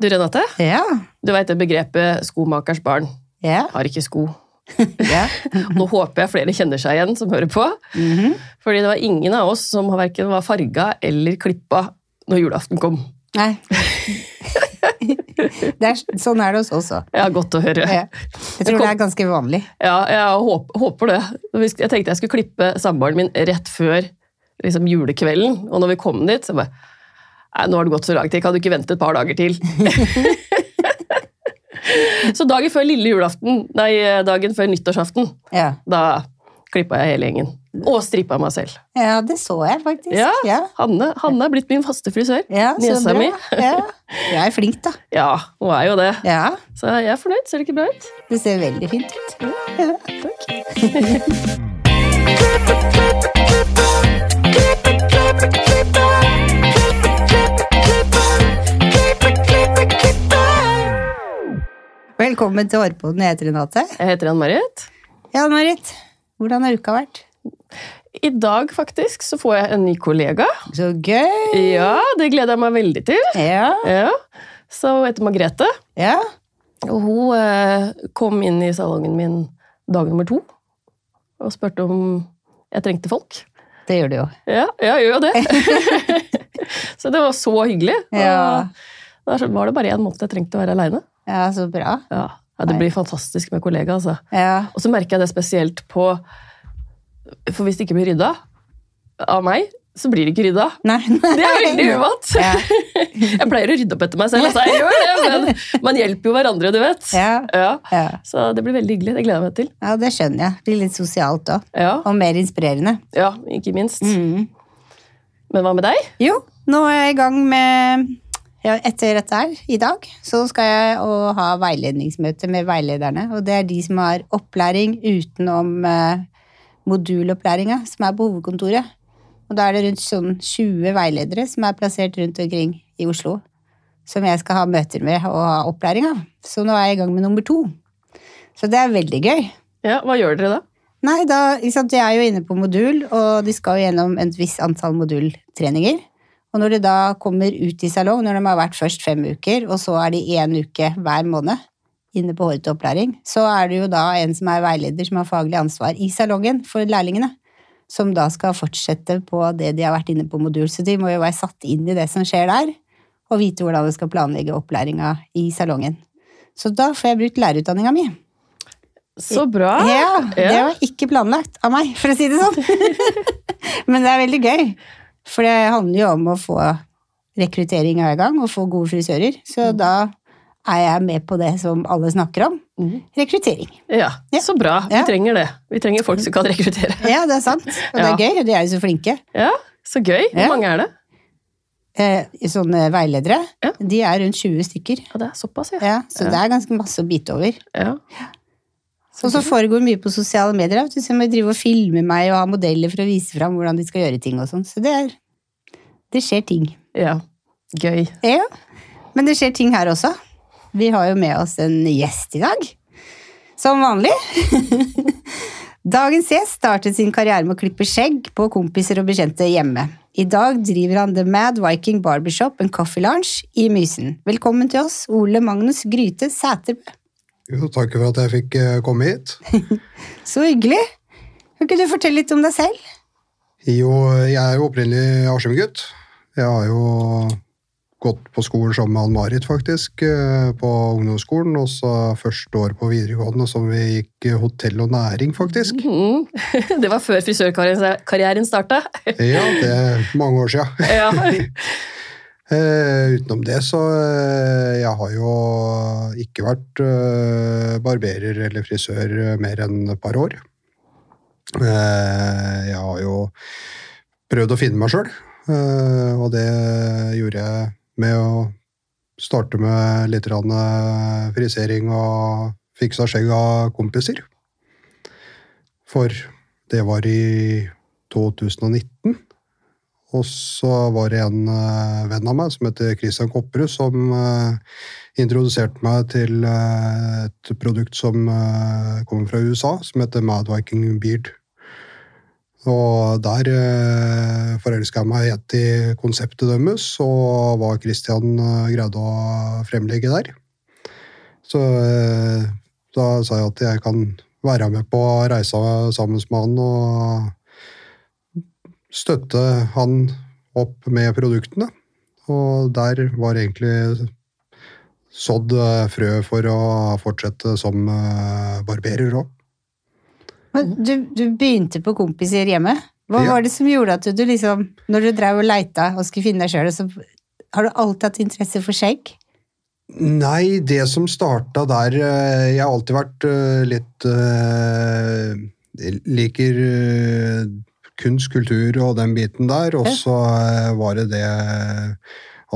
Du, Renate, Ja. du veit det begrepet 'skomakers barn' Ja. har ikke sko. ja. Nå håper jeg flere kjenner seg igjen som hører på. Mhm. Fordi det var ingen av oss som verken var farga eller klippa når julaften kom. Nei. Det er, sånn er det hos oss òg. Ja, godt å høre. Ja. Jeg tror det er ganske vanlig. Ja, jeg håper, håper det. Jeg tenkte jeg skulle klippe samboeren min rett før liksom, julekvelden, og når vi kom dit, så bare Nei, nå har det gått så lang tid, kan du ikke vente et par dager til? så dagen før lille julaften, nei, dagen før nyttårsaften, Ja. da klippa jeg hele gjengen. Og strippa meg selv. ja, det så jeg faktisk. Ja. ja. Hanne, Hanne er blitt min faste frisør. Ja, Niesa mi. Ja. Jeg er flink, da. Ja, hun er jo det. Ja, Så jeg er fornøyd. Ser det ikke bra ut? Det ser veldig fint ut. Ja. Takk. Velkommen til Hårpoden. Jeg heter Renate. Jeg heter Ann-Marit. Ja, Marit. Hvordan har uka vært? I dag faktisk så får jeg en ny kollega. Så gøy! Ja, det gleder jeg meg veldig til. Ja. Ja. Så hun heter Margrethe, ja. og hun eh, kom inn i salongen min dag nummer to og spurte om jeg trengte folk. Det gjør du jo. Ja, jeg gjør jo det. så det var så hyggelig. Ja. Da var det bare én måned jeg trengte å være aleine. Ja, så bra. Ja. ja, det blir fantastisk med kollega, altså. Ja. Og så merker jeg det spesielt på For hvis det ikke blir rydda av meg, så blir det ikke rydda. Nei. Det er veldig uvant. Ja. Jeg pleier å rydde opp etter meg selv, altså jeg gjør det, men man hjelper jo hverandre, du vet. Ja. Ja. Så det blir veldig hyggelig. Det gleder jeg meg til. ja, det skjønner jeg. Det blir litt sosialt òg. Ja, Og mer inspirerende. ja ikke minst. Mm. Men hva med deg? Jo, nå er jeg i gang med ja, Etter dette her, i dag, så skal jeg ha veiledningsmøte med veilederne. Og det er de som har opplæring utenom eh, modulopplæringa, som er på hovedkontoret. Og da er det rundt sånn 20 veiledere som er plassert rundt omkring i Oslo. Som jeg skal ha møter med og ha opplæring av. Så nå er jeg i gang med nummer to. Så det er veldig gøy. Ja, Hva gjør dere da? Nei, da, sant, Jeg er jo inne på modul, og de skal jo gjennom et visst antall modultreninger. Og når de da kommer ut i salong, når de har vært først fem uker, og så er de én uke hver måned inne på hårete opplæring, så er det jo da en som er veileder, som har faglig ansvar i salongen for lærlingene. Som da skal fortsette på det de har vært inne på modul. Så de må jo være satt inn i det som skjer der, og vite hvordan de skal planlegge opplæringa i salongen. Så da får jeg brukt lærerutdanninga mi. Så bra! Ja, det var ikke planlagt av meg, for å si det sånn. Men det er veldig gøy, for det handler jo om å få rekruttering hver gang, og få gode frisører. Så Mm. da er jeg med på det som alle snakker om. Mm. Rekruttering. Ja, Ja. Så bra. Vi Ja. trenger det. Vi trenger folk som kan rekruttere. Ja, det er sant. Og det Ja. er gøy, de er jo så flinke. Ja, Så gøy. Hvor Ja. mange er det? Eh, sånne veiledere, Ja. de er rundt 20 stykker. Ja, Det er såpass, ja. Ja, så Ja. det er ganske masse å bite over. ja. Og så foregår mye på sosiale medier. du, jeg må drive og filme meg og ha modeller for å vise fram hvordan de skal gjøre ting og sånn. Så det er Det skjer ting. ja. Gøy. Ja, men det skjer ting her også. Vi har jo med oss en gjest i dag. Som vanlig. Dagens gjest startet sin karriere med å klippe skjegg på kompiser og bekjente hjemme. I dag driver han The Mad Viking Barbershop and Coffee Lounge i Mysen. Velkommen til oss, Ole Magnus Gryte Sæterbø. Jo, takk for at jeg fikk eh, komme hit. Så hyggelig. Kan ikke du fortelle litt om deg selv? Jo, jeg er jo opprinnelig Askim-gutt. Jeg har jo gått på skolen sammen med Ann-Marit, faktisk, eh, på ungdomsskolen. Og så første år på videregående som vi gikk hotell og næring, faktisk. Mhm. Det var før frisørkarrieren starta. Ja, det er mange år sia. Eh, utenom det så eh, Jeg har jo ikke vært eh, barberer eller frisør mer enn et par år. Jeg har jo prøvd å finne meg sjøl, og det gjorde jeg med å starte med litt frisering og fiksa skjegg av kompiser. For det var i 2019. Og så var det en eh, venn av meg som heter Christian Kopperud, som eh, introduserte meg til eh, et produkt som eh, kommer fra USA, som heter Mad Viking Beard. Og der uh, forelska jeg meg helt i konseptet deres, og hva Christian eh, greide å fremlegge der. Så eh, da sa jeg at jeg kan være med på reisa sammen med han og støtte han opp med produktene. Og der var egentlig sådd frø for å fortsette som barberer òg. Du, du begynte på kompiser hjemme. Hva Ja. var det som gjorde at du liksom, når du drev og leita og skulle finne deg sjøl, så har du alltid hatt interesse for skjegg? Nei, det som starta der eh, Jeg har alltid vært eh, litt eh, Liker eh, kunst, kultur og den biten der. Og så eh, var det det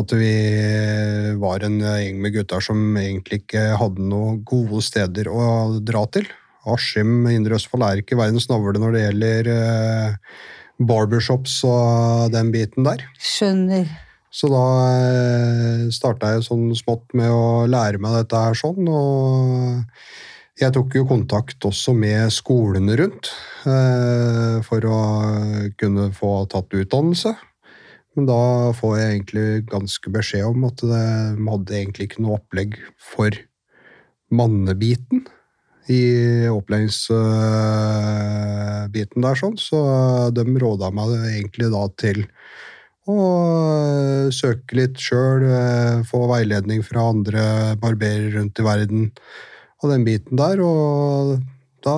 at vi var en gjeng med gutter som egentlig ikke hadde noen gode steder å dra til. Askim Indre Østfold er ikke verdens navle når det gjelder eh, barbershops og den biten der. Skjønner. Så da starta jeg sånn smått med å lære meg dette her sånn, og jeg tok jo kontakt også med skolene rundt eh, for å kunne få tatt utdannelse. Men da får jeg egentlig ganske beskjed om at de hadde egentlig ikke noe opplegg for mannebiten i opplæringsbiten der, sånn, så de råda meg egentlig da til å søke litt sjøl, få veiledning fra andre barberer rundt i verden og den biten der, og da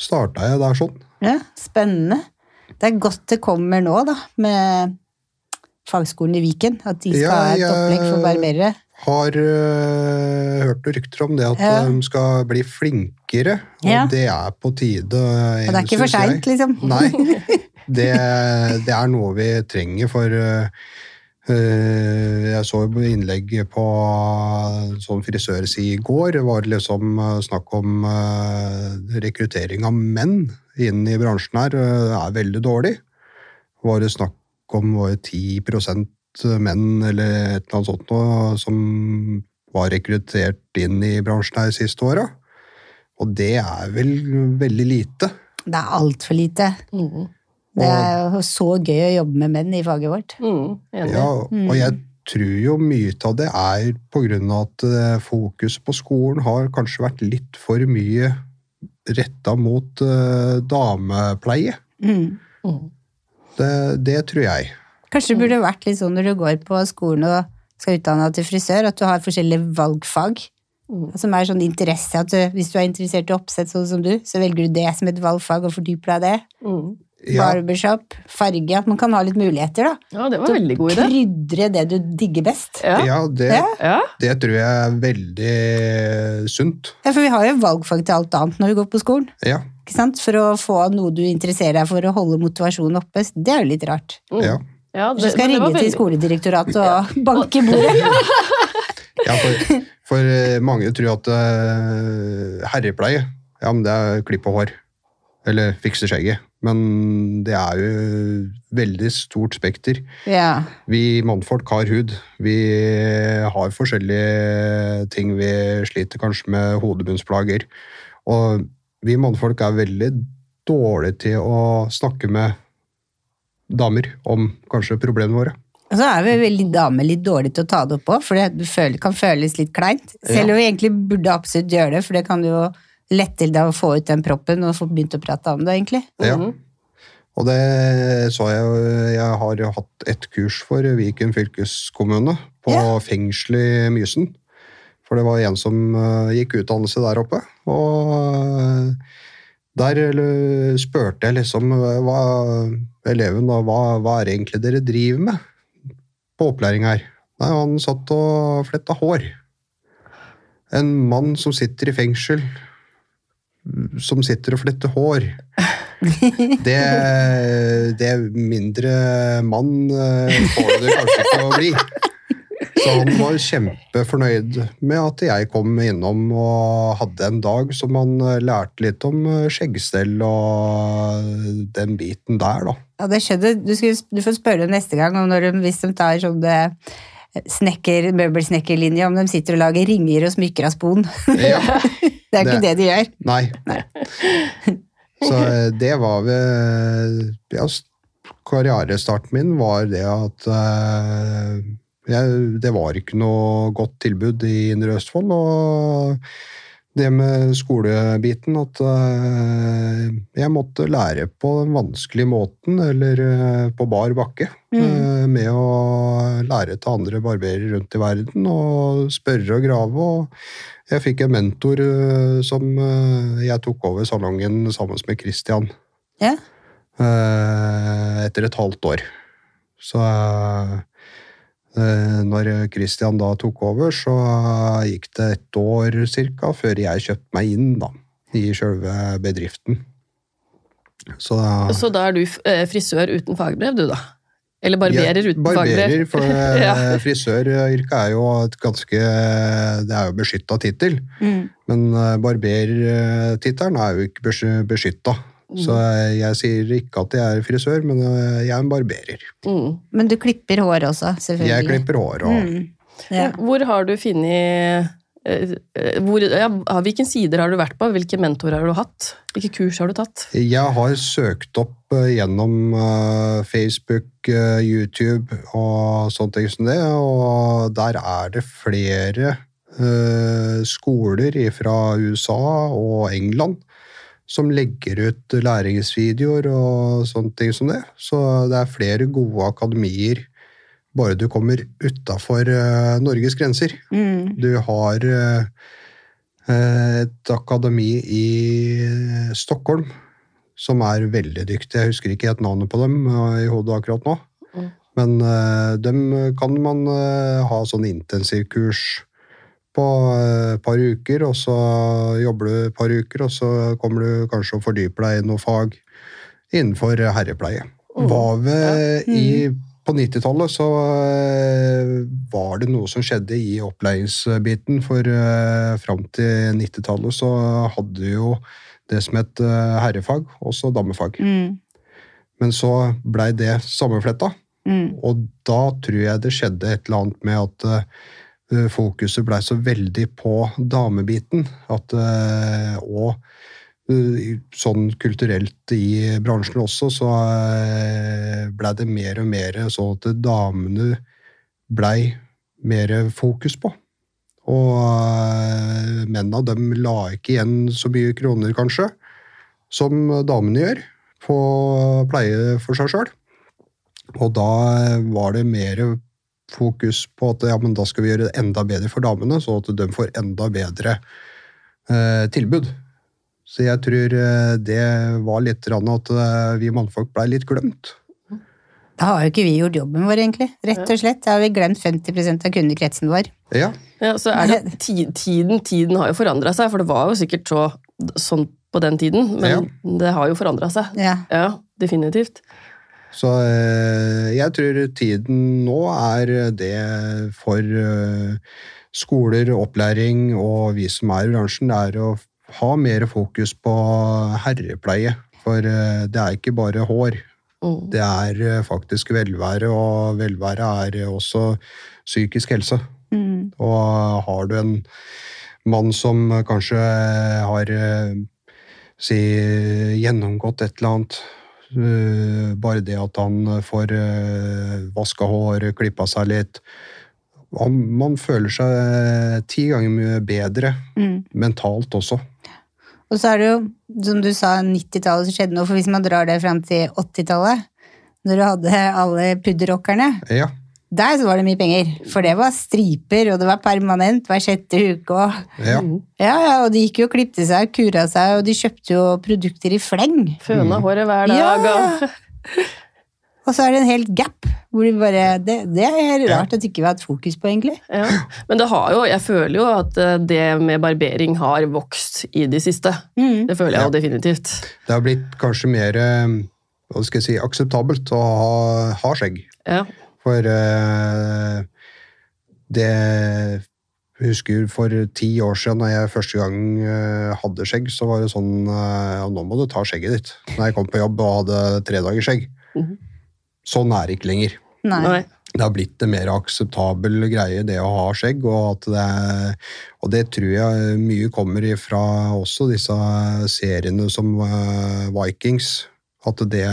starta jeg der sånn. Ja, spennende. Det er godt det kommer nå, da, med fagskolen i Viken. At de skal Ja, ha et opplegg for barberere. Har uh, hørt rykter om det at Ja. de skal bli flinkere, og Ja. det er på tide. Og det er ikke for seint, liksom. Nei, det, det er noe vi trenger, for øh, jeg så innlegg på sånn frisørside i går. Det var liksom øh, snakk om øh, rekruttering av menn inn i bransjen her. Det er veldig dårlig. Var det snakk om var det 10 menn eller et eller annet sånt noe, som var rekruttert inn i bransjen her de siste åra? Og det er vel veldig lite. Det er altfor lite. Mm. Det er jo så gøy å jobbe med menn i faget vårt. Mm. Ja, og jeg tror jo mye av det er av at eh, fokuset på skolen har kanskje vært litt for mye retta mot uh, damepleie. Mm. Mm. Det, det tror jeg. Kanskje det burde vært litt sånn når du går på skolen og skal utdanne deg til frisør, at du har forskjellige valgfag. Mm. Som er sånn interesse at du, Hvis du er interessert i oppsett sånn som du, så velger du det som et valgfag og fordyper deg i det. Ja, Barbershop, farge, at man kan ha litt muligheter, da. Ja, det var en veldig god idé. Krydre det du digger best. Ja. ja, det, Ja. det tror jeg er veldig sunt. Ja, for vi har jo valgfag til alt annet når vi går på skolen. Ja, Ikke sant? For å få noe du interesserer deg for å holde motivasjonen oppe. Det er jo litt rart. Mm. ja. Ja, det, du skal ringe til veldig- skoledirektoratet og banke i bordet. ja for, for eh, mange tror at eh, herrepleie, ja, men det er klipp og hår. Eller fikse skjegget. Men det er jo veldig stort spekter. Ja. Vi mannfolk har hud. Vi har forskjellige ting vi sliter kanskje med hodebunnsplager. Og vi mannfolk er veldig dårlige til å snakke med damer om kanskje problemene våre. Og så er vi veldig damer litt dårlige til å ta det opp òg, for det kan føles litt kleint. Selv om vi egentlig burde absolutt gjøre det, for det kan jo lette til deg å få ut den proppen og få begynt å prate om det, egentlig. Ja. Mhm. Og det så jeg Jeg har hatt et kurs for Viken fylkeskommune på Ja. fengselet i Mysen. For det var en som eh, gikk utdannelse der oppe. Og eh, der spurte jeg liksom eh, hva, eleven da, hva, hva er det egentlig dere driver med på opplæring her? Nei, han satt og fletta hår. En mann som sitter i fengsel, som sitter og fletter hår. Det, det mindre mann eh, får det kanskje ikke å bli. Så han var kjempefornøyd med at jeg kom innom og hadde en dag som han eh, lærte litt om eh, skjeggstell og den biten der, da. Ja, det skjønner du. Skal, du får spørre neste gang om når de, hvis de tar sånn eh, snekker, møbelsnekkerlinje, om de sitter og lager ringer og smykker av spon. Ja, Det er ikke Det- det de gjør. nei. Så eh, det var ved ja, s- Karrierestarten min var det at uh, jeg, det var ikke noe godt tilbud i Indre Østfold. Og det med skolebiten at eh, jeg måtte lære på den vanskelige måten, eller eh, på bar bakke. mm. Med å lære til andre barberer rundt i verden og spørre og grave. Og jeg fikk en mentor eh, som eh, jeg tok over salongen sammen med Christian Ja. eh, etter et halvt år. Så eh, når Christian da tok over, så gikk det et år cirka før jeg kjøpte meg inn da, i selve bedriften. Så, Så da er du eh, frisør uten fagbrev, du, da? Eller barberer uten barberer, fagbrev? for eh, Ja. frisøryrket er jo et ganske Det er jo beskytta tittel. Mm. Men eh, barbertittelen er jo ikke beskytta. Så eh, jeg sier ikke at jeg er frisør, men eh, jeg er en barberer. Mm. Men du klipper hår også, selvfølgelig. Jeg klipper hår og Mm. Ja. Hvor har du funnet eh, eh, hvor, ja, hvilken sider har du vært på? Hvilke mentorer har du hatt? Hvilke kurs har du tatt? Jeg har søkt opp gjennom Facebook, YouTube og sånne ting som det, og der er det flere eh, skoler fra USA og England som legger ut læringsvideoer og sånne ting som det. Så det er flere gode akademier bare du kommer utafor Norges grenser. Mm. Du har eh, et akademi i Stockholm som er veldig dyktig. Jeg husker ikke helt navnet på dem eh, i hodet akkurat nå. Mm. Men eh, dem kan man eh, ha sånn intensivkurs på et par uker, og så jobber du et par uker, og så kommer du kanskje og fordyper deg i noe fag innenfor herrepleie. Oh, Var vi Ja. i på 90-tallet så eh, var det noe som skjedde i opplæringsbiten, for eh, fram til 90-tallet så hadde jo det som het eh, herrefag, også damefag. Mm. Men så blei det sammenfletta, Mm. og da tror jeg det skjedde et eller annet med at eh, fokuset blei så veldig på damebiten, at eh, og eh, sånn kulturelt i bransjen også, så eh, blei det mer og mer sånn at damene blei mer fokus på. Og eh, mennene dem la ikke igjen så mye kroner, kanskje, som damene gjør, på pleie for seg sjøl. Og da var det mer fokus på at ja, men da skal vi gjøre det enda bedre for damene, så at de får enda bedre eh, tilbud. Så jeg tror eh, det var litt grann at eh, vi mannfolk blei litt glemt. Da har jo ikke vi gjort jobben vår, egentlig. Rett og slett. Da har vi glemt 50% av kundekretsen vår. Ja, Ja, så er det tiden, tiden har jo forandra seg, for det var jo sikkert så, sånn på den tiden, men det har jo forandra seg. Ja. Ja, definitivt. Så eh, jeg tror tiden nå er det for eh, skoler, opplæring og vi som er i bransjen, er å ha mer fokus på herrepleie. For eh, det er ikke bare hår. Mm. Det er faktisk velvære, og velvære er også psykisk helse. Mm. Og har du en mann som kanskje har si, gjennomgått et eller annet Bare det at han får uh, vaska hår, klippa seg litt han, Man føler seg ti ganger mye bedre Mm. mentalt også. Og så er det jo, som du sa, 90-tallet som skjedde noe, for hvis man drar det fram til 80-tallet, når du hadde alle pudderrockerne, Ja, der så var det mye penger. For det var striper, og det var permanent hver sjette uke. Og, ja. Mm. ja, ja, og de gikk jo og klipte seg og kura seg, og de kjøpte jo produkter i fleng. Føna håret hver dag. Ja. og- så er det en helt gap, hvor de bare Det, det er rart at ikke vi har hatt fokus på, egentlig. Ja. Men det har jo, jeg føler jo at eh, det med barbering har vokst i de siste. Mm. Det føler jeg Ja. jo definitivt. Det har blitt kanskje mer eh, hva skal jeg si, akseptabelt å ha, ha skjegg. Ja. For uh, det jeg husker for ti år siden da jeg første gang eh, hadde skjegg, så var det sånn ja, nå må du ta skjegget ditt. Når jeg kom på jobb og hadde tre dager skjegg. Mhm. Sånn er det ikke lenger. Nei. Det har blitt en mer akseptabel greie, det å ha skjegg. Og, at det, er- og det tror jeg mye kommer ifra også disse seriene som Vikings. At det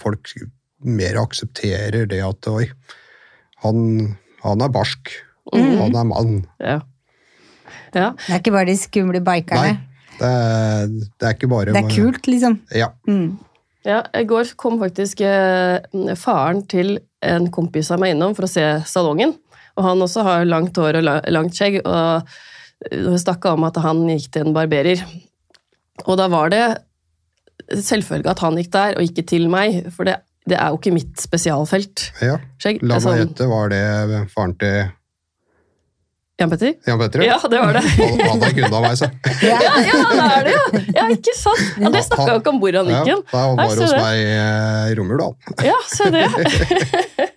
folk mer aksepterer det at oi, han, han er barsk. Han er mann. Ja. ja. Det er ikke bare de skumle Nei, det, er- det er ikke bare Det er kult, liksom. Ja. Mm. Ja, I går kom faktisk eh, faren til en kompis av meg innom for å se salongen. Og han også har langt hår og langt skjegg, og uh, snakka om at han gikk til en barberer. Og da var det selvfølgelig at han gikk der, og ikke til meg, for det, det er jo ikke mitt spesialfelt. ja. Skjegg. La Altså, meg gjette, var det faren til Jan Petter? Jan Petter? Ja, det var det. Han, er kunde av meg, så. Ja, ja, det er det, ja! ja ikke sant? Ja, det snakka jo ikke om hvor han gikk hen. da han var hos det. meg eh, i Romjul, da. Ja, se det.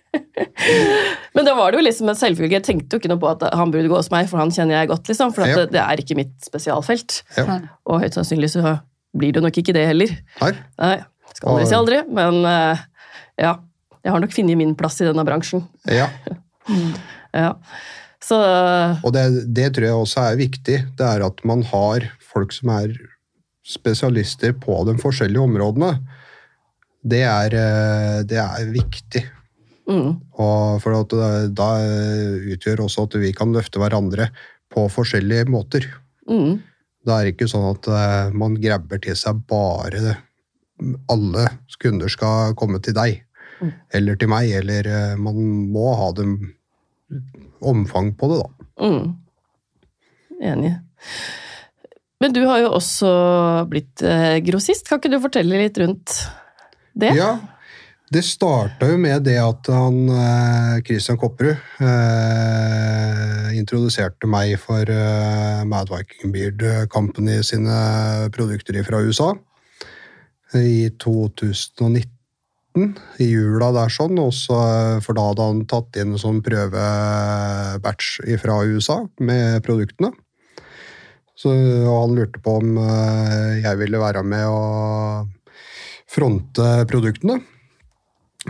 Men da var det jo liksom en selvfølge. Jeg tenkte jo ikke noe på at han burde gå hos meg, for han kjenner jeg godt, liksom. For at Ja. det, det er ikke mitt spesialfelt. Ja. Og høyt sannsynlig så blir det nok ikke det heller. Nei. Nei, skal aldri si aldri, men eh, ja. Jeg har nok funnet min plass i denne bransjen. Ja. Ja. Så Og det, det tror jeg også er viktig. Det er at man har folk som er spesialister på de forskjellige områdene. Det er, eh, det er viktig. mm, Og for at det, da utgjør også at vi kan løfte hverandre på forskjellige måter. mm, Det er ikke sånn at eh, man grabber til seg bare det. Alle kunder skal komme til deg, Mm. eller til meg, eller eh, man må ha dem omfang på det, da. mm. Enig. Men du har jo også blitt eh, grossist. Kan ikke du fortelle litt rundt det? Ja, det starta jo med det at han eh, Christian Kopperud eh, introduserte meg for eh, Mad Viking Beard Company sine produkter fra USA i 2019. I jula der sånn, og så, eh, for da hadde han tatt inn en sånn prøvebatch fra USA med produktene. Så og han lurte på om eh, jeg ville være med og fronte produktene.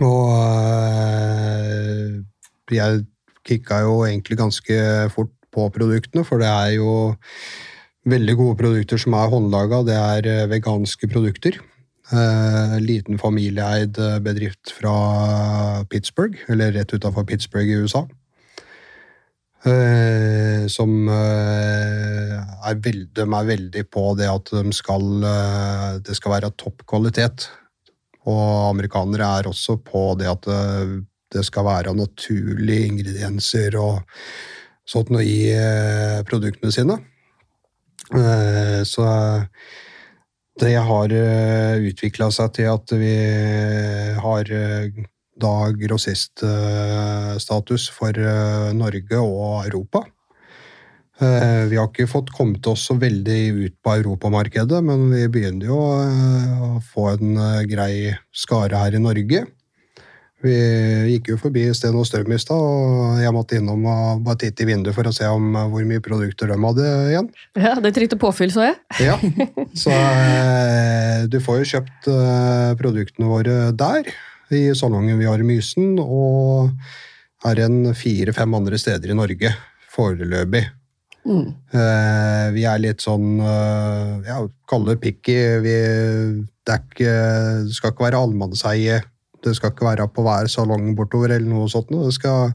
Og eh, jeg kicka jo egentlig ganske fort på produktene, for det er jo veldig gode produkter som er håndlaga. Det er veganske produkter. Eh, liten familieeid eh, bedrift fra Pittsburgh, eller rett utafor Pittsburgh i USA. Eh, som eh, er veld, de er veldig på det at de skal, eh, det skal være topp kvalitet. Og amerikanere er også på det at det, det skal være naturlige ingredienser og sånt noe i eh, produktene sine. Eh, så det har utvikla seg til at vi har eh, da grossiststatus for eh, Norge og Europa. Eh, Vi har ikke fått kommet oss så veldig ut på europamarkedet, men vi begynner jo eh, å få en eh, grei skare her i Norge. Vi gikk jo forbi Sten og Strøm i stad, og jeg måtte innom og bare titte i vinduet for å se om eh, hvor mye produkter de hadde igjen. Ja, Det trykte påfyll, så jeg. Ja, så eh, du får jo kjøpt eh, produktene våre der, i salongen vi har i Mysen, og er en fire-fem andre steder i Norge foreløpig. Mm. Vi er litt sånn ja, kalle det picky. Vi, det, ikke, det skal ikke være allmannseie. Det skal ikke være på hver salong bortover eller noe sånt. Det skal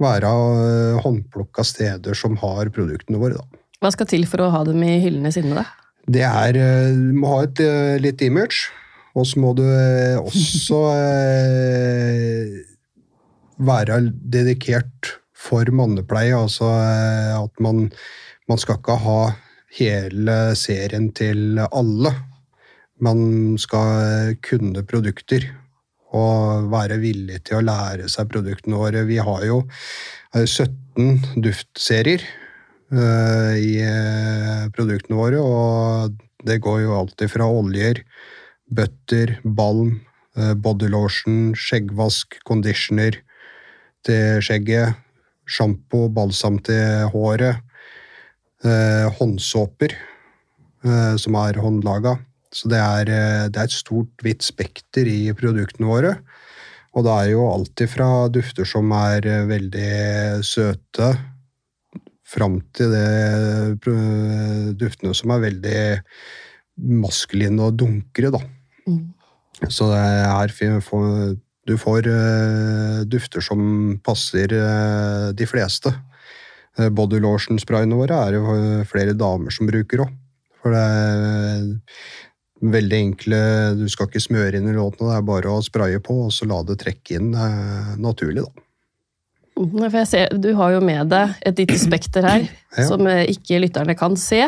være uh, håndplukka steder som har produktene våre. Da. Hva skal til for å ha dem i hyllene sine, da? Det er eh, Du må ha et eh, litt image, og så må du eh, også eh, være dedikert for mannepleie. Altså eh, at man, man skal ikke ha hele serien til alle. Man skal eh, kunne produkter og være villig til å lære seg produktene våre. Vi har jo eh, 17 duftserier eh, i eh, produktene våre, og det går jo alltid fra oljer, bøtter, balm, eh, bodylotion, skjeggvask, conditioner til skjegget, sjampo, balsam til håret, eh, håndsåper eh, som er håndlaga. Så det er, eh, det er et stort, hvitt spekter i produktene våre. Og det er jo alltid fra dufter som er eh, veldig søte, fram til det duftene som er veldig maskuline og dunkere, da. Mm. Så det er Du får eh, dufter som passer eh, de fleste. Eh, Body lotion-sprayene våre er eh, flere damer som bruker òg. For det veldig enkle Du skal ikke smøre inn i låtene, det er bare å spraye på og så la det trekke inn eh, naturlig, da. Jeg ser, du har jo med deg et lite spekter her, Ja. som eh, ikke lytterne kan se.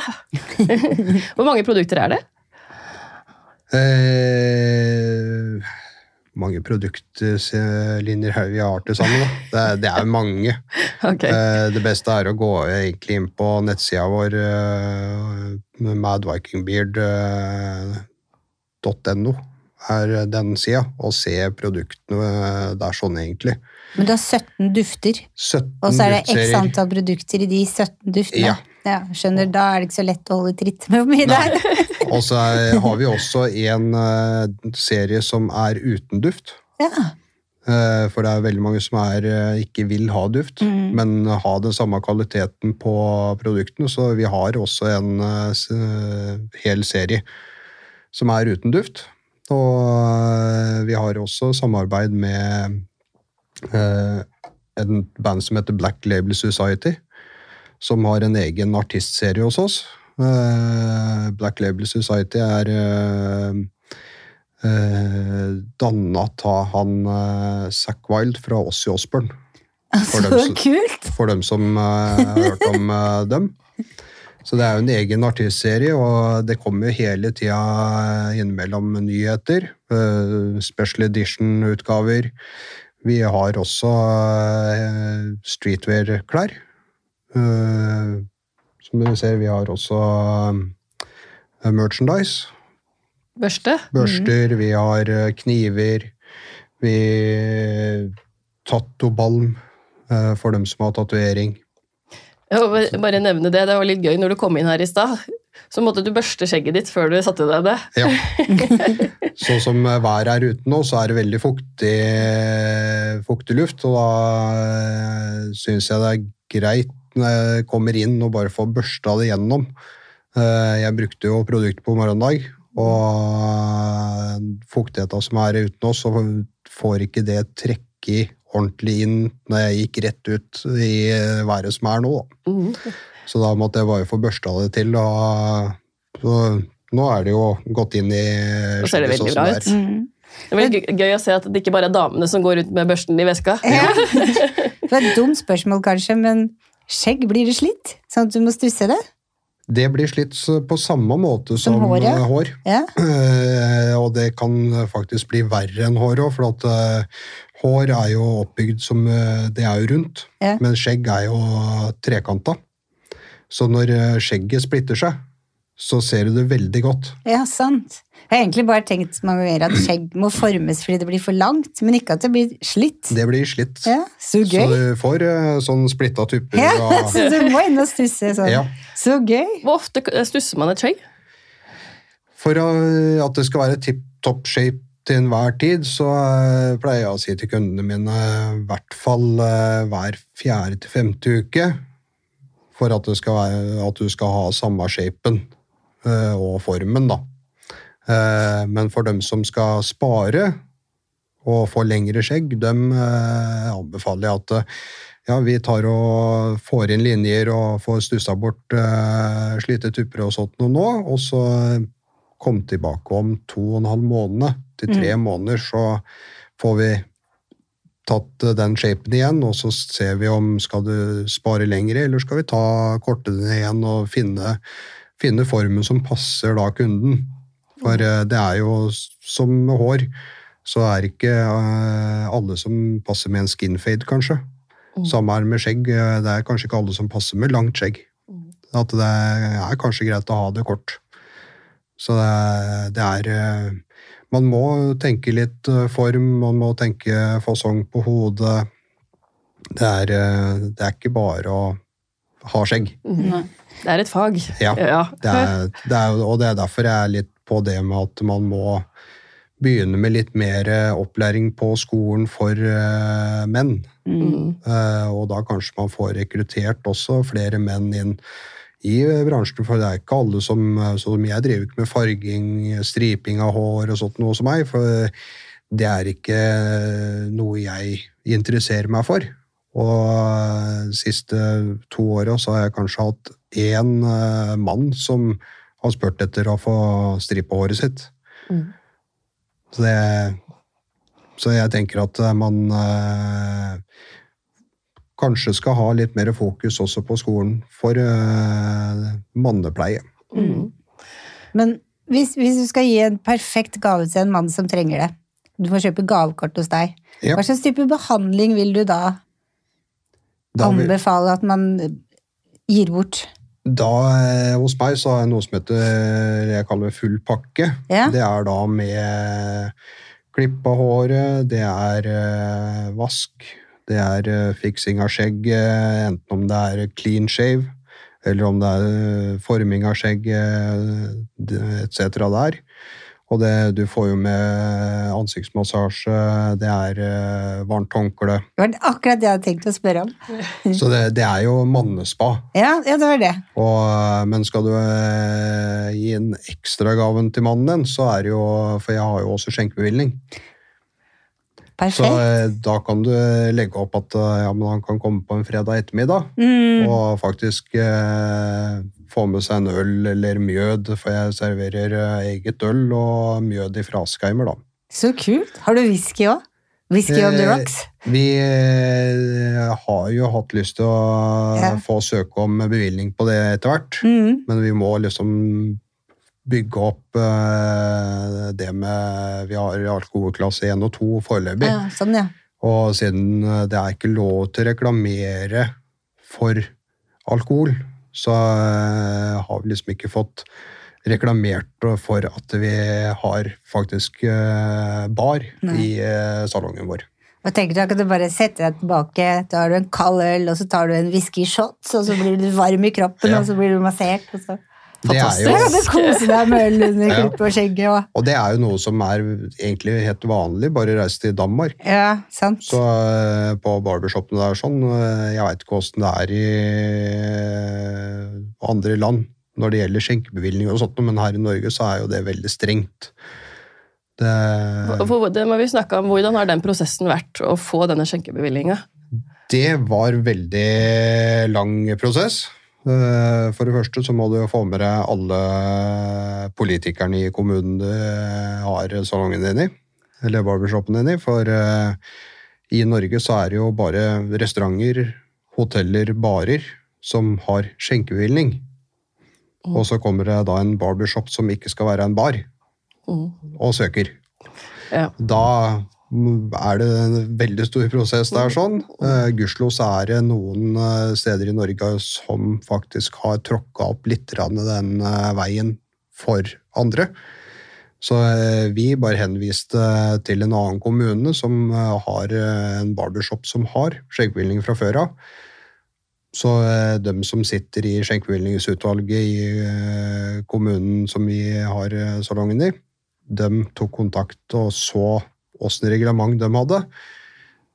Hvor mange produkter er det? Eh, mange produktlinjer vi har til sammen. Da. Det, det er mange. Ok. Eh, det beste er å gå egentlig inn på nettsida vår, uh, madvikingbeard.no, er den sida, og se produktene der sånn, egentlig. Men du har 17 dufter, 17 og så er det x antall produkter i de 17 duftene. Ja. Skjønner, Da er det ikke så lett å holde tritt med hvor mye det er. Og så har vi også en eh, serie som er uten duft. Ja. Eh, For det er veldig mange som er, eh, ikke vil ha duft, Mm. men ha den samme kvaliteten på produktene. Så vi har også en hel serie som er uten duft. Og vi har også samarbeid med en band som heter Black Label Society, som har en egen artistserie hos oss. Eh, Black Label Society er uh, danna av han Zack Wild fra Ossie Osborn. For dem kult! For dem som eh, har hørt om eh, dem. Så det er jo en egen artistserie, og det kommer jo hele tida innimellom nyheter. eh, special edition-utgaver. Vi har også eh, streetwear-klær. Eh, som dere ser, vi har også eh, merchandise. Børste? Børster, vi har eh, kniver, vi Tattobalm for dem som har tatovering. Bare- nevne det, det var litt gøy når du kom inn her i stad. Så måtte du børste skjegget ditt før du satte deg det. Ja. Sånn som været er ute nå, så er det veldig fuktig, fuktig luft, og da syns jeg det er greit når jeg kommer inn og bare får børsta det gjennom. Eh, Jeg brukte jo produkt på morgendag, og fuktigheta som er ute nå, så får ikke det trekke ordentlig inn når jeg gikk rett ut i været som er nå. Da. Mhm. Så da måtte jeg bare få børsta det til. Og, så nå er det jo gått inn i Nå ser det veldig sånn bra ut. det er. Mm. Det er gøy- gøy å se at det ikke bare er damene som går rundt med børsten i veska. Ja. Det var et dumt spørsmål, kanskje, men skjegg, blir det slitt? Sånn at du må stusse det? Det blir slitt på samme måte som, Som hår. Ja. hår. Ja. Eh, og det kan faktisk bli verre enn hår òg, for at eh, hår er jo oppbygd som eh, Det er jo rundt, Ja. men skjegg er jo trekanta. Så når eh, skjegget splitter seg, så ser du det veldig godt. ja, sant. Jeg har egentlig bare tenkt mange ganger at skjegg må formes fordi det blir for langt, men ikke at det blir slitt. Det blir slitt. Ja, Så Så du får eh, sånn splitta tupper. Ja, og, så du må inn og stusse sånn. Ja. Så gøy. Hvor ofte stusser man et skjegg? For eh, at det skal være tipp topp shape til enhver tid, så eh, pleier jeg å si til kundene mine i hvert fall hver fjerde til femte uke. For at, det skal være, at du skal ha samme shapen og formen, da. Eh, Men for dem som skal spare og få lengre skjegg, dem eh, anbefaler jeg at eh, ja, vi tar og får inn linjer og får stussa bort eh, slitte tupper og sånt noe nå, og så kom tilbake om to og en halv måned til tre måneder, så får vi tatt den shapen igjen, og så ser vi om skal du spare lengre, eller skal vi ta kortene igjen og finne, finne formen som passer da kunden. For eh, det er jo som med hår, så er ikke eh, alle som passer med en skin fade, kanskje. Mm. Samme er det med skjegg. eh, Det er kanskje ikke alle som passer med langt skjegg. At det er kanskje greit å ha det kort. Så det er, det Man må tenke litt form, man må tenke fasong på hodet. Det er, det er ikke bare å ha skjegg. Nei. Det er et fag. Ja. Ja. Det er, det er, og det er derfor jeg er litt på det med at man må begynne med litt mer eh, opplæring på skolen for eh, menn. Mm. Eh, og da kanskje man får rekruttert også flere menn inn i bransjen, for det er ikke alle som Som jeg driver ikke med farging, striping av hår og sånt noe som meg, for det er ikke noe jeg interesserer meg for. Og de siste to åra så har jeg kanskje hatt én mann som har spurt etter å få strippa håret sitt. Mm. Så, det, så jeg tenker at eh, man eh, kanskje skal ha litt mer fokus også på skolen for eh, mannepleie. Mm. Men hvis, hvis du skal gi en perfekt gave til en mann som trenger det, du får kjøpe gavekort hos deg, Ja. hva slags type behandling vil du da, Da, vil- anbefale at man gir bort? Da eh, hos meg så har jeg noe som heter jeg kaller full pakke. Ja. Det er da med klipp av håret, det er eh, vask, det er eh, fiksing av skjegget, enten om det er clean shave, eller om det er eh, forming av skjegget, etc. der. Og det, du får jo med ansiktsmassasje, det er uh, varmt håndkle. Det var akkurat det jeg hadde tenkt å spørre om. Så det, det er jo mannespa. Ja, ja det var det. Og, eh, men skal du uh, gi en ekstragaven til mannen din, så er det jo For jeg har jo også skjenkebevilgning. Så Perfekt. Så da kan du legge opp at ja, men han kan komme på en fredag ettermiddag Mm. og faktisk få med seg en øl eller mjød, for jeg serverer eh, eget øl og mjød i Fraskheimer, da. Så kult. Har du whisky òg? Whisky on the Eh, rocks? Vi eh, har jo hatt lyst til å Ja. få søke om bevilgning på det etter hvert. Mm. Men vi må liksom bygge opp det med Vi har alkoholklasse 1 og 2 foreløpig. Ja, sånn, ja. Og siden det er ikke lov til å reklamere for alkohol, så eh, har vi liksom ikke fått reklamert for at vi har faktisk eh, bar Nei. i eh, salongen vår. Og tenker du Kan du bare sette deg tilbake, da har du en kald øl, og så tar du en whisky shots, og så blir du varm i kroppen, Ja. og så blir du massert. Og så Det er du jo, kose deg med øl under klippet og skjegget. Og, og det er jo noe som er egentlig helt vanlig, bare reise til Danmark. ja, sant. Så eh, på barbershopene der sånn, eh, jeg veit ikke åssen det er i eh, andre land når det gjelder skjenkebevilgning og sånt, men her i Norge så er jo det veldig strengt. Det, For, det må vi snakke om. Hvordan har den prosessen vært å få denne skjenkebevillinga? det var veldig lang prosess. Eh, For det første så må du jo få med deg alle politikerne i kommunen du har salongen din i, eller barbershopen din i, for eh, i Norge så er det jo bare restauranter, hoteller, barer som har skjenkebevilgning. Mm. Og så kommer det da en barbershop som ikke skal være en bar, Mm. og søker. Ja. Da er det en veldig stor prosess der. sånn. Uh, Gudskjelov så er det noen eh, steder i Norge som faktisk har tråkka opp litt den eh, veien for andre. Så eh, vi bare henviste til en annen kommune som eh, har eh, en barbershop som har skjenkebevilgning fra før av. Så eh, dem som sitter i skjenkebevillingsutvalget i eh, kommunen som vi har eh, salongen i, de tok kontakt og så åssen reglement de hadde.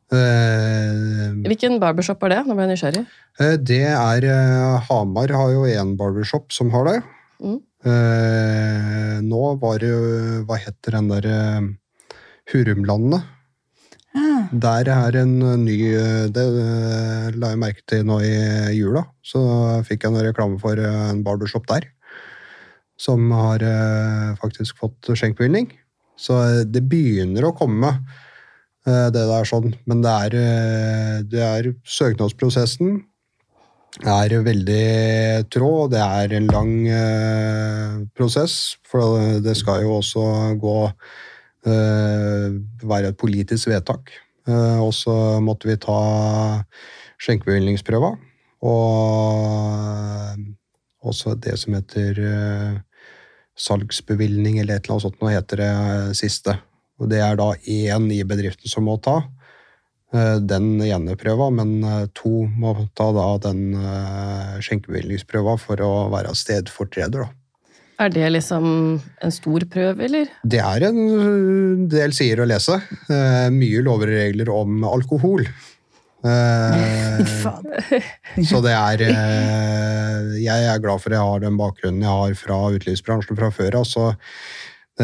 Eh, Hvilken barbershop er det? Nå ble jeg nysgjerrig. eh, Det er eh, Hamar har jo én barbershop som har det. Mm. Eh, Nå var det jo Hva heter den der Hurumlandene? Hurumlandet? Ah, Der er en ny Det la jeg merke til nå i jula. Så fikk jeg en reklame for en barbershop der. Som har faktisk fått skjenkebevilgning. Så eh, det begynner å komme, eh, det der sånn. Men det er, eh, det er søknadsprosessen er veldig trå. Det er en lang eh, prosess, for det skal jo også gå eh, være et politisk vedtak. Eh, og så måtte vi ta skjenkebevilgningsprøva. Og også det som heter salgsbevilgning, eller et eller annet sånt, nå heter det eh, siste. Og det er da én i bedriften som må ta eh, den ene prøva, men eh, to må ta da den skjenkebevilgningsprøva for å være stedfortreder, da. Er det liksom en stor prøve, eller? Det er en del sider å lese. Mye lover og regler om alkohol. Så det er Jeg er glad for jeg har den bakgrunnen jeg har fra utelivsbransjen fra før. Altså,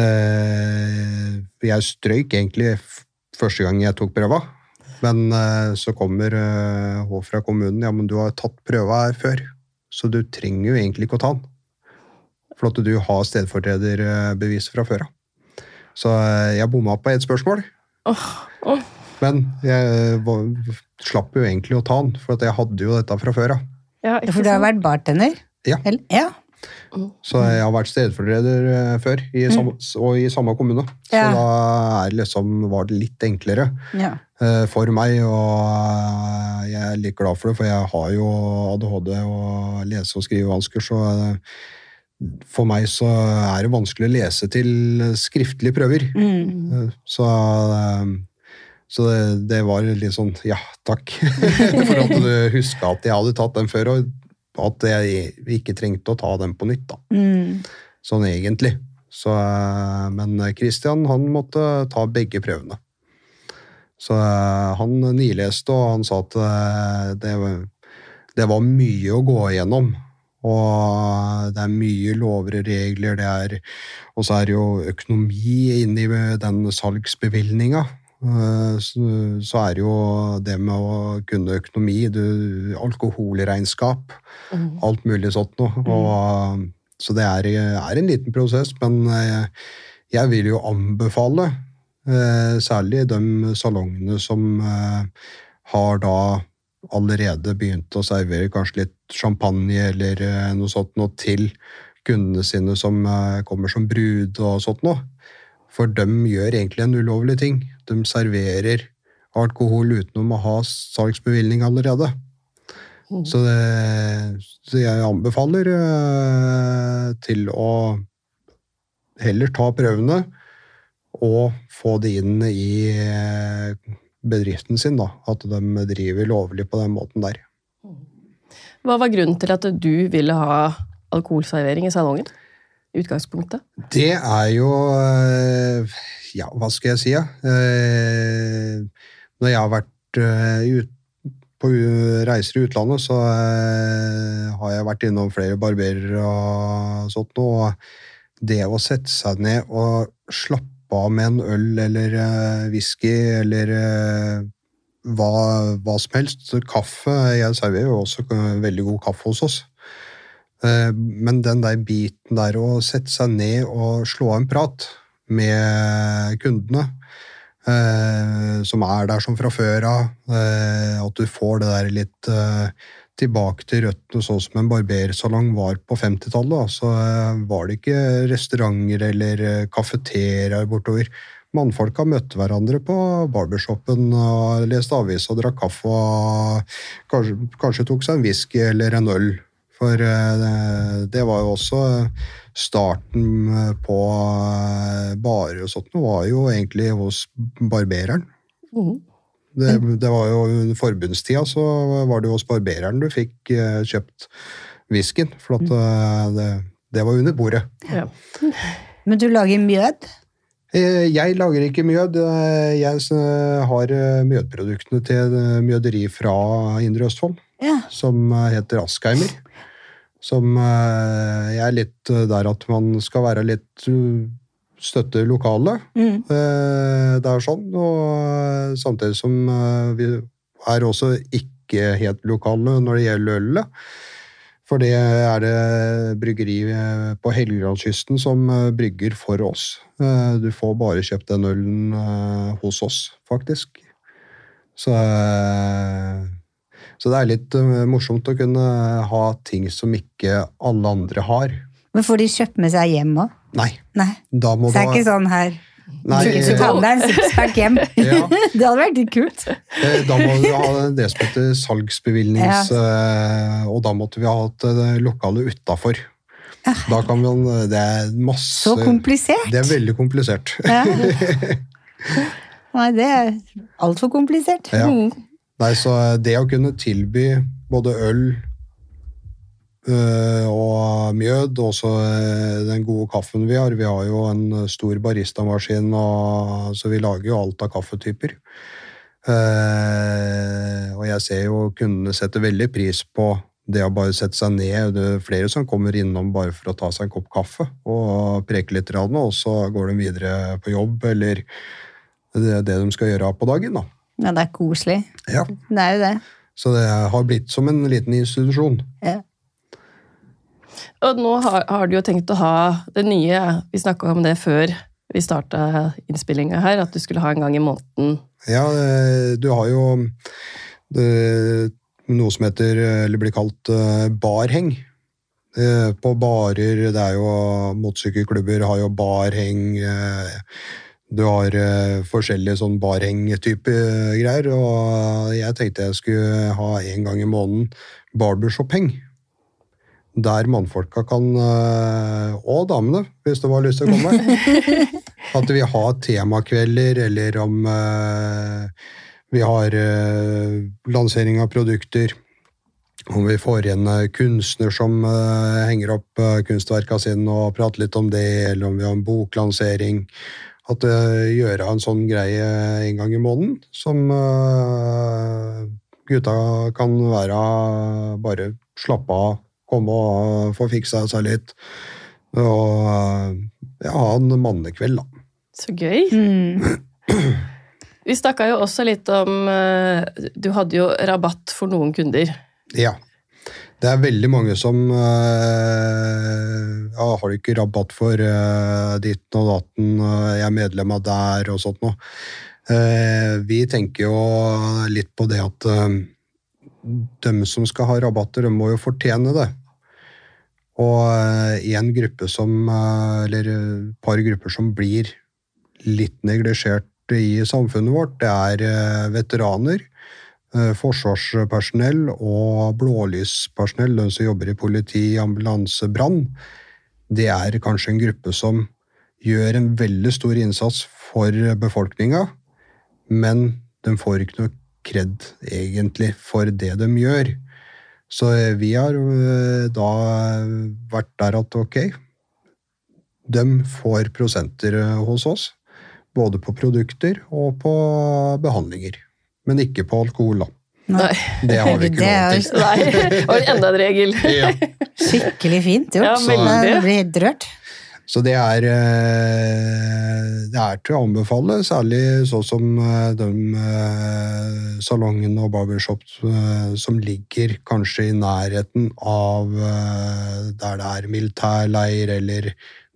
eh, jeg strøyk egentlig første gang jeg tok prøva. Men eh, så kommer eh, hun fra kommunen. Ja, men du har tatt prøva her før, så du trenger jo egentlig ikke å ta den. For at du har stedfortrederbevis fra før av. Så eh, jeg bomma på ett spørsmål. Oh, oh. Men jeg var, slapp jo egentlig å ta den, for at jeg hadde jo dette fra før av. Ja, For du har vært bartender? Ja. Ja. Så jeg har vært stedfortreder eh, før, i samme, og i samme kommune. Så Ja. da er det liksom, var det litt enklere ja. eh, for meg, og eh, jeg er litt glad for det, for jeg har jo ADHD og lese- og skrivevansker, så for meg så er det vanskelig å lese til skriftlige prøver. Mm. Så, så det, det var litt sånn ja, takk. For at du huska at jeg hadde tatt den før, og at jeg ikke trengte å ta den på nytt. da. Mm. Sånn egentlig. Så, eh, men Christian han måtte ta begge prøvene. Så eh, han nileste, og han sa at eh, det, det var mye å gå igjennom. Og det er mye lover og regler, det er, og så er det jo økonomi inni den salgsbevilgninga. Eh, Så, er det jo det med å kunne økonomi, du, alkoholregnskap, mm. alt mulig sånt noe. Og, så det er, er en liten prosess, men jeg, jeg vil jo anbefale eh, særlig de salongene som eh, har da allerede begynt å servere kanskje litt champagne eller eh, noe sånt noe til kundene sine som eh, kommer som brud og sånt noe. For de gjør egentlig en ulovlig ting. De serverer alkohol utenom å ha salgsbevilgning allerede. Mm. Så, det, så jeg anbefaler uh, til å heller ta prøvene og få det inn i eh, bedriften sin, da. At de driver lovlig på den måten der. Hva var grunnen til at du ville ha alkoholservering i salongen? Utgangspunktet? Det er jo eh, Ja, hva skal jeg si? Ja? Eh, Når jeg har vært eh, på reiser i utlandet, så har jeg vært innom flere barberer og sånt noe. Det å sette seg ned og slappe av med en øl eller whisky eller hva, hva som helst. Kaffe Jeg serverer jo også veldig god kaffe hos oss. Eh, Men den der biten der å sette seg ned og slå av en prat med kundene, eh, som er der som fra før av, eh, at du får det der litt tilbake til røttene, sånn som en barbersalong var på 50-tallet. Så var det ikke restauranter eller kafeteriaer bortover. Mannfolka møtte hverandre på barbershopen og leste avis og drakk kaffe og kanskje, kanskje tok seg en whisky eller en øl. For eh, det- var jo også starten eh, på bare barer og sånt. Det var jo egentlig hos barbereren. Mm. Det, det var jo Under forbundstida så var det jo hos barbereren du fikk eh, kjøpt whiskyen. For eh, det, det var under bordet. Ja. Men du lager mjød? Eh, Jeg lager ikke mjød. Eh, Jeg eh, har eh, mjødproduktene til eh, mjøderi fra Indre Østfold, Ja. som eh, heter Askheimer. Som eh, Jeg er litt eh, der at man skal være litt eh, støtte lokale. Mm. Det er sånn, og samtidig som vi er også ikke helt lokale når det gjelder ølet. For det er det bryggeri på Helgelandskysten som brygger for oss. Du får bare kjøpt den ølen hos oss, faktisk. Så, så det er litt eh, morsomt å kunne ha ting som ikke alle andre har. Men får de kjøpt med seg hjem òg? Nei, Nei. da må Så det er da... ikke sånn her Nei, Du du ta med deg en sixpack hjem. Ja. Det hadde vært litt kult. Eh, Da må du ha det som heter salgsbevilgnings... Ja. Og da måtte vi ha hatt det lokale utafor. Da kan man Det er masse Så komplisert. Det er veldig komplisert. Ja. Nei, det er altfor komplisert. Ja. Nei, så det å kunne tilby både øl øh, og mjød, og også eh, den gode kaffen vi har. Vi har jo en stor baristamaskin, og, så vi lager jo alt av kaffetyper. Uh, og jeg ser jo kundene setter veldig pris på det å bare sette seg ned. Det er flere som kommer innom bare for å ta seg en kopp kaffe og preke litt, og så går de videre på jobb eller det det de skal gjøre på dagen. da. Ja, det er koselig. Ja. Det er jo det. Så det har blitt som en liten institusjon. Ja. Og nå har, har du jo tenkt å ha det nye Vi snakka om det før vi starta innspillinga her, at du skulle ha en gang i måneden. Ja, eh, du har jo det, noe som heter, eller blir kalt eh, barheng. Eh, På barer, det er jo motorsykkelklubber har jo barheng. Eh, Du har uh, forskjellige sånn barheng-type greier. Og jeg tenkte jeg skulle ha en gang i måneden barbershop-heng. Der mannfolka kan, uh, og damene, hvis du har lyst til å komme. At vi har temakvelder, eller om uh, vi har eh, lansering av produkter. Om vi får en eh, kunstner som eh, henger opp kunstverka sine og prater litt om det, eller om vi har en boklansering. At uh, gjøre en sånn greie en gang i måneden, som eh, gutta kan være bare slappe av, komme og få fiksa seg litt. Og eh, ja, ha en mannekveld, da. Så gøy. Mm. Vi snakka jo også litt om eh, Du hadde jo rabatt for noen kunder. Ja. Det er veldig mange som eh, ja, Har du ikke rabatt for uh, ditten og datten, uh, jeg er medlem av der og sånt noe. Uh, vi tenker jo litt på det at uh, de som skal ha rabatter, de må jo fortjene det. Og en gruppe som Eller et par grupper som blir litt neglisjert i samfunnet vårt, det er veteraner. Eh, forsvarspersonell og blålyspersonell, de som jobber i politi, ambulanse, brann, det er kanskje en gruppe som gjør en veldig stor innsats for befolkninga, men de får ikke noe kred, egentlig, for det de gjør. Så vi har eh, da vært der at ok, de får prosenter eh, hos oss, både på produkter og på behandlinger men ikke på alkohol, da. Nei. Det har vi ikke Det lov til. Nei. Og enda en regel. Ja. Skikkelig fint gjort. Ja, veldig. blir helt rørt. Så det er, eh, det er til å anbefale, særlig sånn som eh, de eh, salongene og barbershop eh, som ligger kanskje i nærheten av der det er militærleir, eller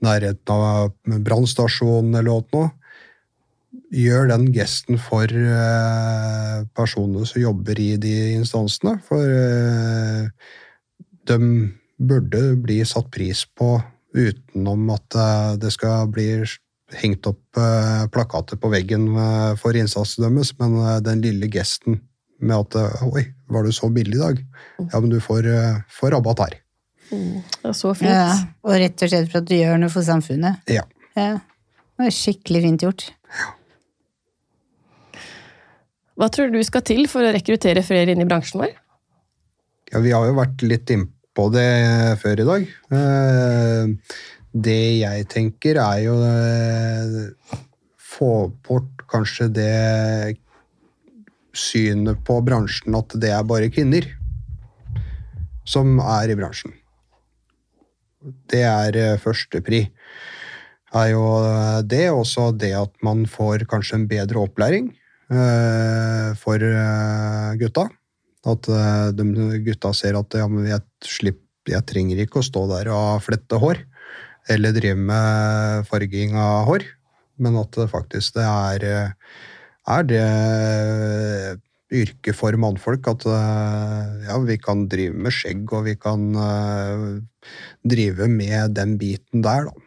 nærheten av brannstasjonen eller noe. Gjør den gesten for uh, personene som jobber i de instansene, for uh, de burde bli satt pris på utenom at uh, det skal bli hengt opp eh, plakater på veggen eh, for innsatsen deres, men eh, den lille gesten med at eh, Oi, var du så billig i dag? Ja, men du får, eh, får rabatt her. Mm, det er så fint. Ja, og rett og slett for at du gjør noe for samfunnet. Ja. Ja. Det er skikkelig fint gjort. Hva tror du skal til for å rekruttere flere inn i bransjen vår? Ja, vi har jo vært litt innpå det før i dag. Eh, Det jeg tenker, er jo å få bort kanskje det synet på bransjen at det er bare kvinner som er i bransjen. Det er eh, førstepri. Er jo eh, det, også det at man får kanskje en bedre opplæring eh, for eh, gutta. At eh, de gutta ser at ja, men jeg, slipp, jeg trenger ikke å stå der og flette hår, eller drive med farging av hår, men at det faktisk det er, eh, er det yrket for mannfolk at eh, ja, vi kan drive med skjegg, og vi kan eh, drive med den biten der, da.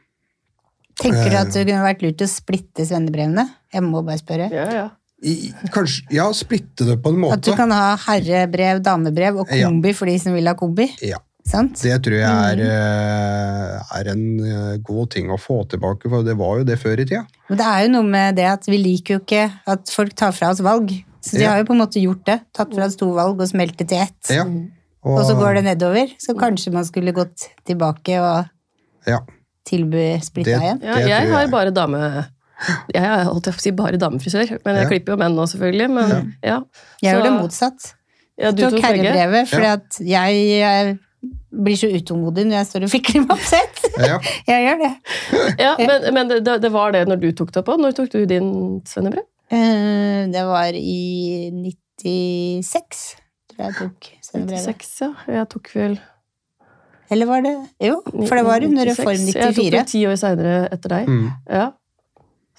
Tenker du Eh. at det kunne vært lurt å splitte svennebrevene? Jeg må bare spørre. Ja, ja. I, kanskje, ja, splitte det på en måte. At du kan ha herrebrev, damebrev og Ja. kombi for de som vil ha kombi. Ja. Sant? Det tror jeg er, eh, er en eh, god ting å få tilbake, for det var jo det før i tida. Men det er jo noe med det at vi liker jo ikke at folk tar fra oss valg. Så de Ja. har jo på en måte gjort det. Tatt fra oss to valg og smelt det til ett. Ja. Og så går det nedover, så kanskje man skulle gått tilbake og Ja, tilby splitta igjen. Ja, jeg, jeg har bare dame... Jeg er holdt jeg på å si bare damefrisør, men jeg Ja. klipper jo menn nå, selvfølgelig. Men ja. Jeg Så- gjør det motsatt. Ja, du tok herrebrevet, for Ja. jeg, jeg blir så utålmodig når jeg står og fikler med oppsett. ja. Jeg gjør det. Ja, men, men det, det var det når du tok det på. Når tok du din svennebrev? Eh, Det var i 96, tror jeg jeg tok svennebrevet. 96, ja. Jeg tok vel Eller var det Jo, for det var under Reform 94. Jeg tok det ti år seinere etter deg. Mm, Ja.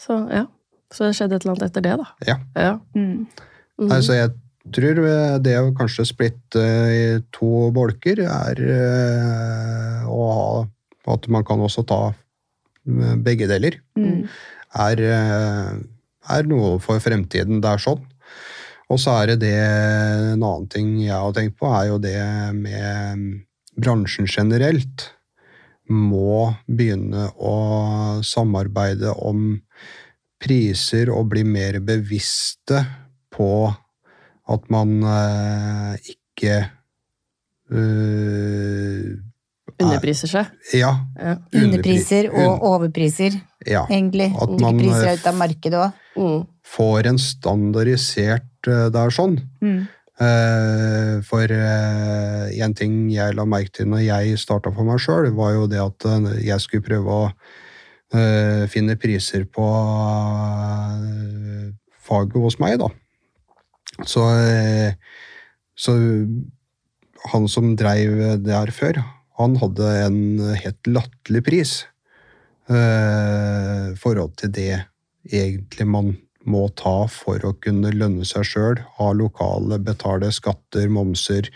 Så ja. Så det skjedde et eller annet etter det, da. ja. Ja. Mm. Mm. Nei, så jeg tror det å kanskje splitte i to bolker er eh, å ha At man kan også ta eh, begge deler. Mm. Er, eh, er noe for fremtiden. Det er sånn. Og så er det det En annen ting jeg har tenkt på, er jo det med bransjen generelt. Må begynne å samarbeide om priser og bli mer bevisste på at man eh, ikke eh, Underpriser seg. Ja. Ja. Underpriser og overpriser, ja. egentlig. At man, Priser eh, ut av markedet òg. Mm. Får en standardisert Det er sånn. Mm. Eh, For én ting jeg la merke til når jeg starta for meg sjøl, var jo det at eh, jeg skulle prøve å eh, finne priser på eh, faget hos meg, da. Så, eh, så han som dreiv der før, han hadde en helt latterlig pris. eh, I forhold til det egentlig man må ta for å kunne lønne seg sjøl, ha lokale, betale skatter, momser,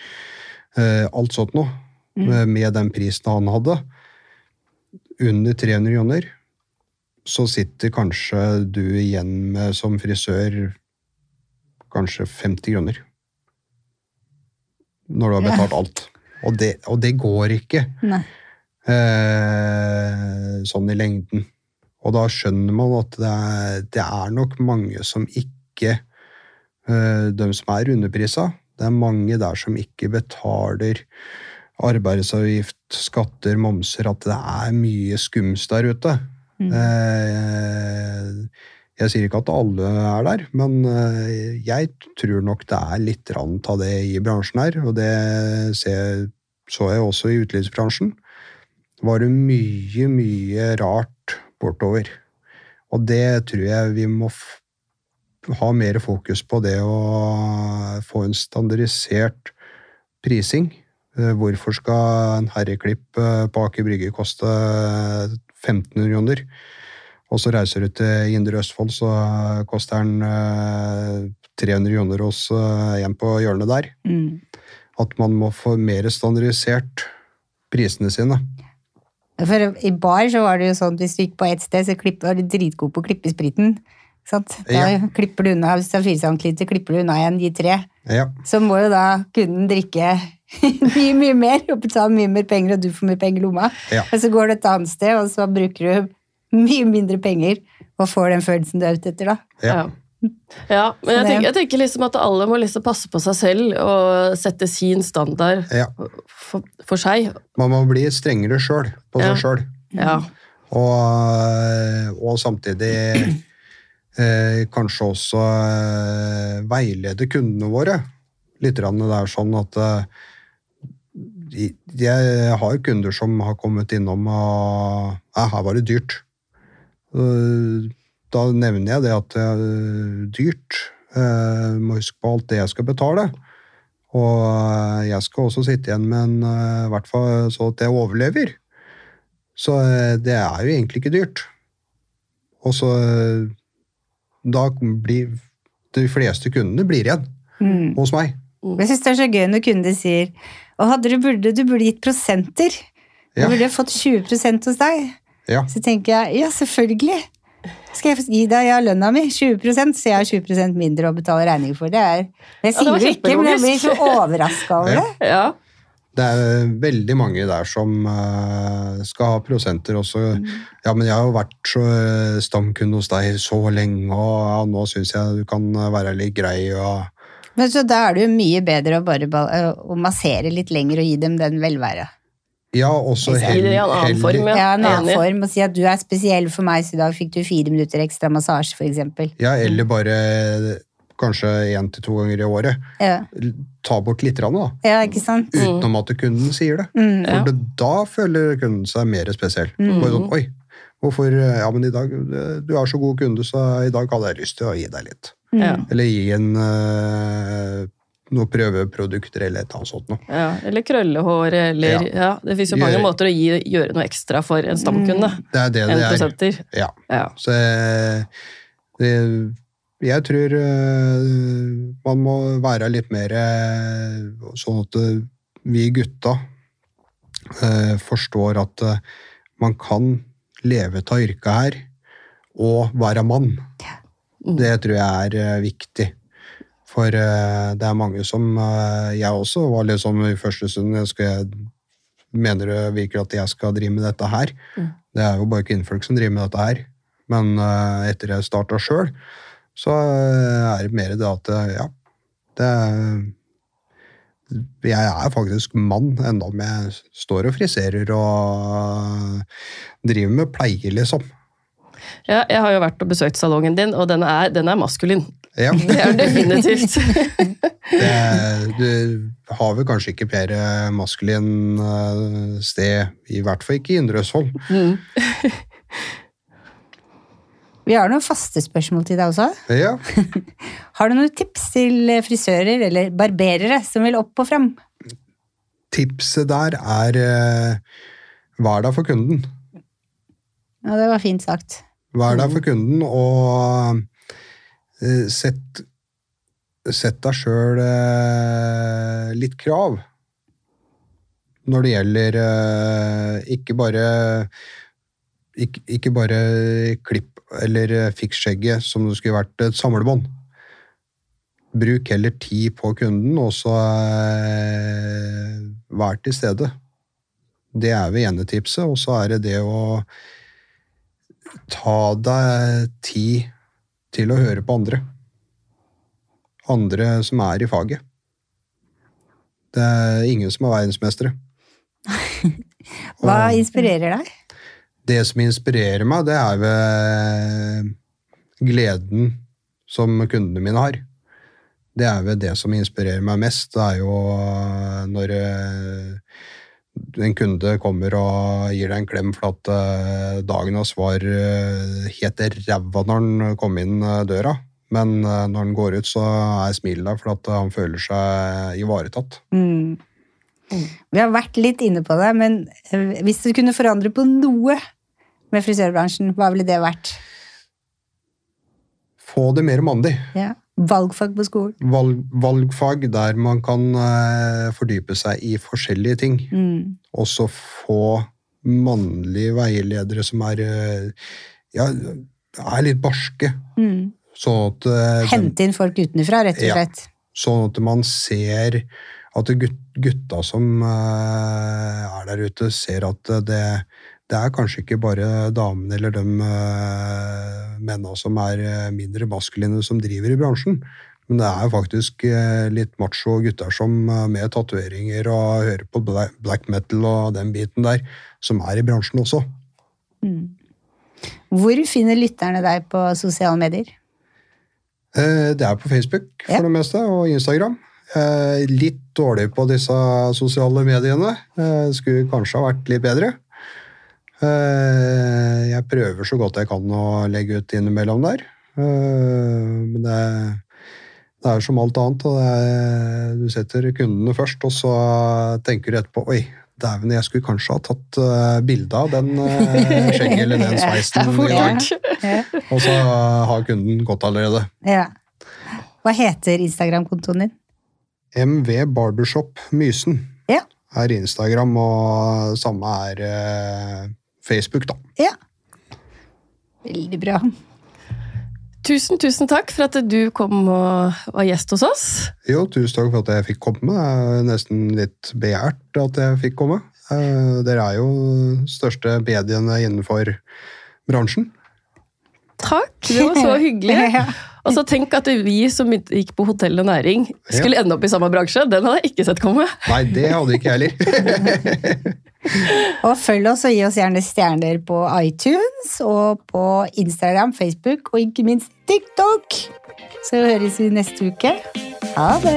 eh, alt sånt noe, Mm. eh, med den prisen han hadde. Under 300 kroner, så sitter kanskje du igjen med som frisør kanskje 50 kroner. Når du har betalt alt. Og det, og det går ikke eh, sånn i lengden. Og da skjønner man at det er, det er nok mange som ikke eh, De som er underprisa, det er mange der som ikke betaler arbeidsavgift, skatter, momser, at det er mye skums der ute. Mm. Eh, jeg sier ikke at alle er der, men eh, jeg tror nok det er litt av det i bransjen her, og det så jeg også i utelivsbransjen. Var det mye, mye rart bortover. Og det tror jeg vi må ha mer fokus på det å få en standardisert prising. Eh, Hvorfor skal en herreklipp eh, på Aker Brygge koste 1500 kroner? Og så reiser du til Indre Østfold, så koster den eh, 300 kroner hos eh, en på hjørnet der. Mm. At man må få mer standardisert prisene sine. For i bar så var det jo sånn at hvis du gikk på ett sted, så klipp, var du dritgod på å klippe spriten. Sant? Da Ja. klipper du unna, Hvis det er 4 centiliter, klipper du unna igjen de tre. Ja, Så må jo da kunden drikke mye, mye mer og betale mye mer penger, og du får mye penger i lomma. Ja. Og så går du et annet sted, og så bruker du mye mindre penger og får den følelsen du er ute etter, da. ja. Ja. Men jeg tenker, jeg tenker liksom at alle må liksom passe på seg selv og sette sin standard ja. for, for seg. Man må bli strengere sjøl på Ja. seg sjøl. Ja. Og, og samtidig kanskje også eh, veilede kundene våre. Litt det er sånn at eh, jeg har kunder som har kommet innom og ja, her var det dyrt. Eh, Da nevner jeg det at det er dyrt. Eh, Må huske på alt det jeg skal betale. Og eh, jeg skal også sitte igjen med en, eh, i hvert fall så at jeg overlever. Så eh, det er jo egentlig ikke dyrt. Og så eh, Da blir de fleste kundene blir igjen Mm. hos meg. Jeg syns det er så gøy når kunder sier og hadde du, burde, du burde gitt prosenter. Du Ja. burde fått 20% hos deg. Ja. Så tenker jeg ja, selvfølgelig. Skal jeg gi deg ja, lønna mi? 20% så jeg har 20% mindre å betale regning for. Det er, jeg Ja, det sier ikke, men jeg blir så overraska over Ja. det. ja. Det er veldig mange der som eh, skal ha prosenter også. Ja, men jeg har jo vært så stamkunde hos deg så lenge, og ja, nå syns jeg du kan være litt grei. og Men så da er det jo mye bedre å bare å massere litt lenger og gi dem den velværet. Ja, også det i en annen form, Ja, ja. en annen ja. form, og si at du er spesiell for meg, så i dag fikk du fire minutter ekstra massasje, eksempel. Ja, eller bare kanskje én til to ganger i året. Ja, Ta bort litt, grann, da. ja ikke sant? Utenom at kunden sier det. Mm. For det, da føler kunden seg mer spesiell. Bare sånn, Oi, hvorfor Ja, men i dag Du er så god kunde, så i dag hadde jeg lyst til å gi deg litt. Ja. Eller gi en eh, noen prøveprodukter eller et eller annet sånt noe. Ja, eller krøllehår, eller Ja. ja. Det fins jo mange Gjør- måter å gi, gjøre noe ekstra for en stamkunde Det er det det er. Ja. Ja. Så eh, det, jeg tror eh, man må være litt mer eh, sånn at eh, vi gutta forstår at man kan leve av yrket her og være mann. Det tror jeg er viktig. For det er mange som Jeg også var litt sånn i første stund jeg skal jeg, Mener du virkelig at jeg skal drive med dette her? Det er jo bare kvinnfolk som driver med dette her. Men uh, etter jeg starta sjøl, så eh, er det mer det at eh, ja, det Jeg er faktisk mann, enda om jeg står og friserer og driver med pleie, liksom. ja, jeg har jo vært og besøkt salongen din, og den er, den er maskulin. Ja, Det er definitivt. det, du har vel kanskje ikke mer maskulin eh, sted, i hvert fall ikke i Indre Østfold. Mm. Vi har noen faste spørsmål til deg også. Ja, Har du noen tips til frisører eller barberere som vil opp og fram? tipset der er hva vær der for kunden. Ja, det var fint sagt. Vær der for kunden, og eh, sett, sett deg sjøl litt krav. Når det gjelder eh, ikke bare ikke, ikke bare klipp eller fiksskjegget skjegget som det skulle vært et samlebånd. Bruk heller tid på kunden, og så eh, vær til stede. Det er vel ene tipset, og så er det det å ta deg tid til å høre på andre. Andre som er i faget. Det er ingen som er verdensmestere. Hva inspirerer deg? Det som inspirerer meg, det er ved gleden som kundene mine har. Det er vel det som inspirerer meg mest. Det er jo når eh, en kunde kommer og gir deg en klem for at eh, dagen hans var eh, helt ræva når han kom inn eh, døra. Men eh, når han går ut, så er smilet der for at han føler seg ivaretatt. Mm. Vi har vært litt inne på det, men eh, hvis du kunne forandre på noe med frisørbransjen, hva ville det vært? Få det mer mandig. Ja. Valgfag på skolen? Valg, valgfag der man kan eh, fordype seg i forskjellige ting. Mm. Og så få mannlige veiledere som er eh, ja, er litt barske. Mm. Sånn at, eh, Hente inn folk utenfra, rett og Ja. slett. sånn at man ser at gut- gutta som er der ute, ser at det, det er kanskje ikke bare damene eller de uh, mennene som er eh, mindre maskuline som driver i bransjen. Men det er faktisk eh, litt macho gutter som eh, med tatoveringer og hører på black metal og den biten der, som er i bransjen også. Mm. Hvor finner lytterne deg på sosiale medier? Eh, Det er på Facebook for Ja. det meste, og Instagram. Eh, Litt dårlig på disse sosiale mediene. Eh, Skulle kanskje ha vært litt bedre. Eh, Jeg prøver så godt jeg kan å legge ut innimellom der. Eh, Men det, det er som alt annet. Er, du setter kundene først, og så tenker du etterpå Oi, dæven, jeg skulle kanskje ha tatt eh, bilde av den skjegget eller den sveisen i dag. Ja. Og så har kunden gått allerede. ja. Hva heter Instagram-kontoen din? MV Barbershop Mysen Ja. er Instagram, og samme er Facebook, da. Ja. Veldig bra. Tusen, tusen takk for at du kom og var gjest hos oss. Jo, tusen takk for at jeg fikk komme. Det er nesten litt begjært at jeg fikk komme. Eh, Dere er jo største mediene innenfor bransjen. Takk, det var så hyggelig. Altså, Tenk at vi som gikk på hotell og næring, skulle ende opp i samme bransje. Den hadde jeg ikke sett komme. Nei, det hadde ikke jeg heller. og følg oss og gi oss gjerne stjerner på iTunes og på Instagram, Facebook og ikke minst TikTok. Så høres vi neste uke. Ha det!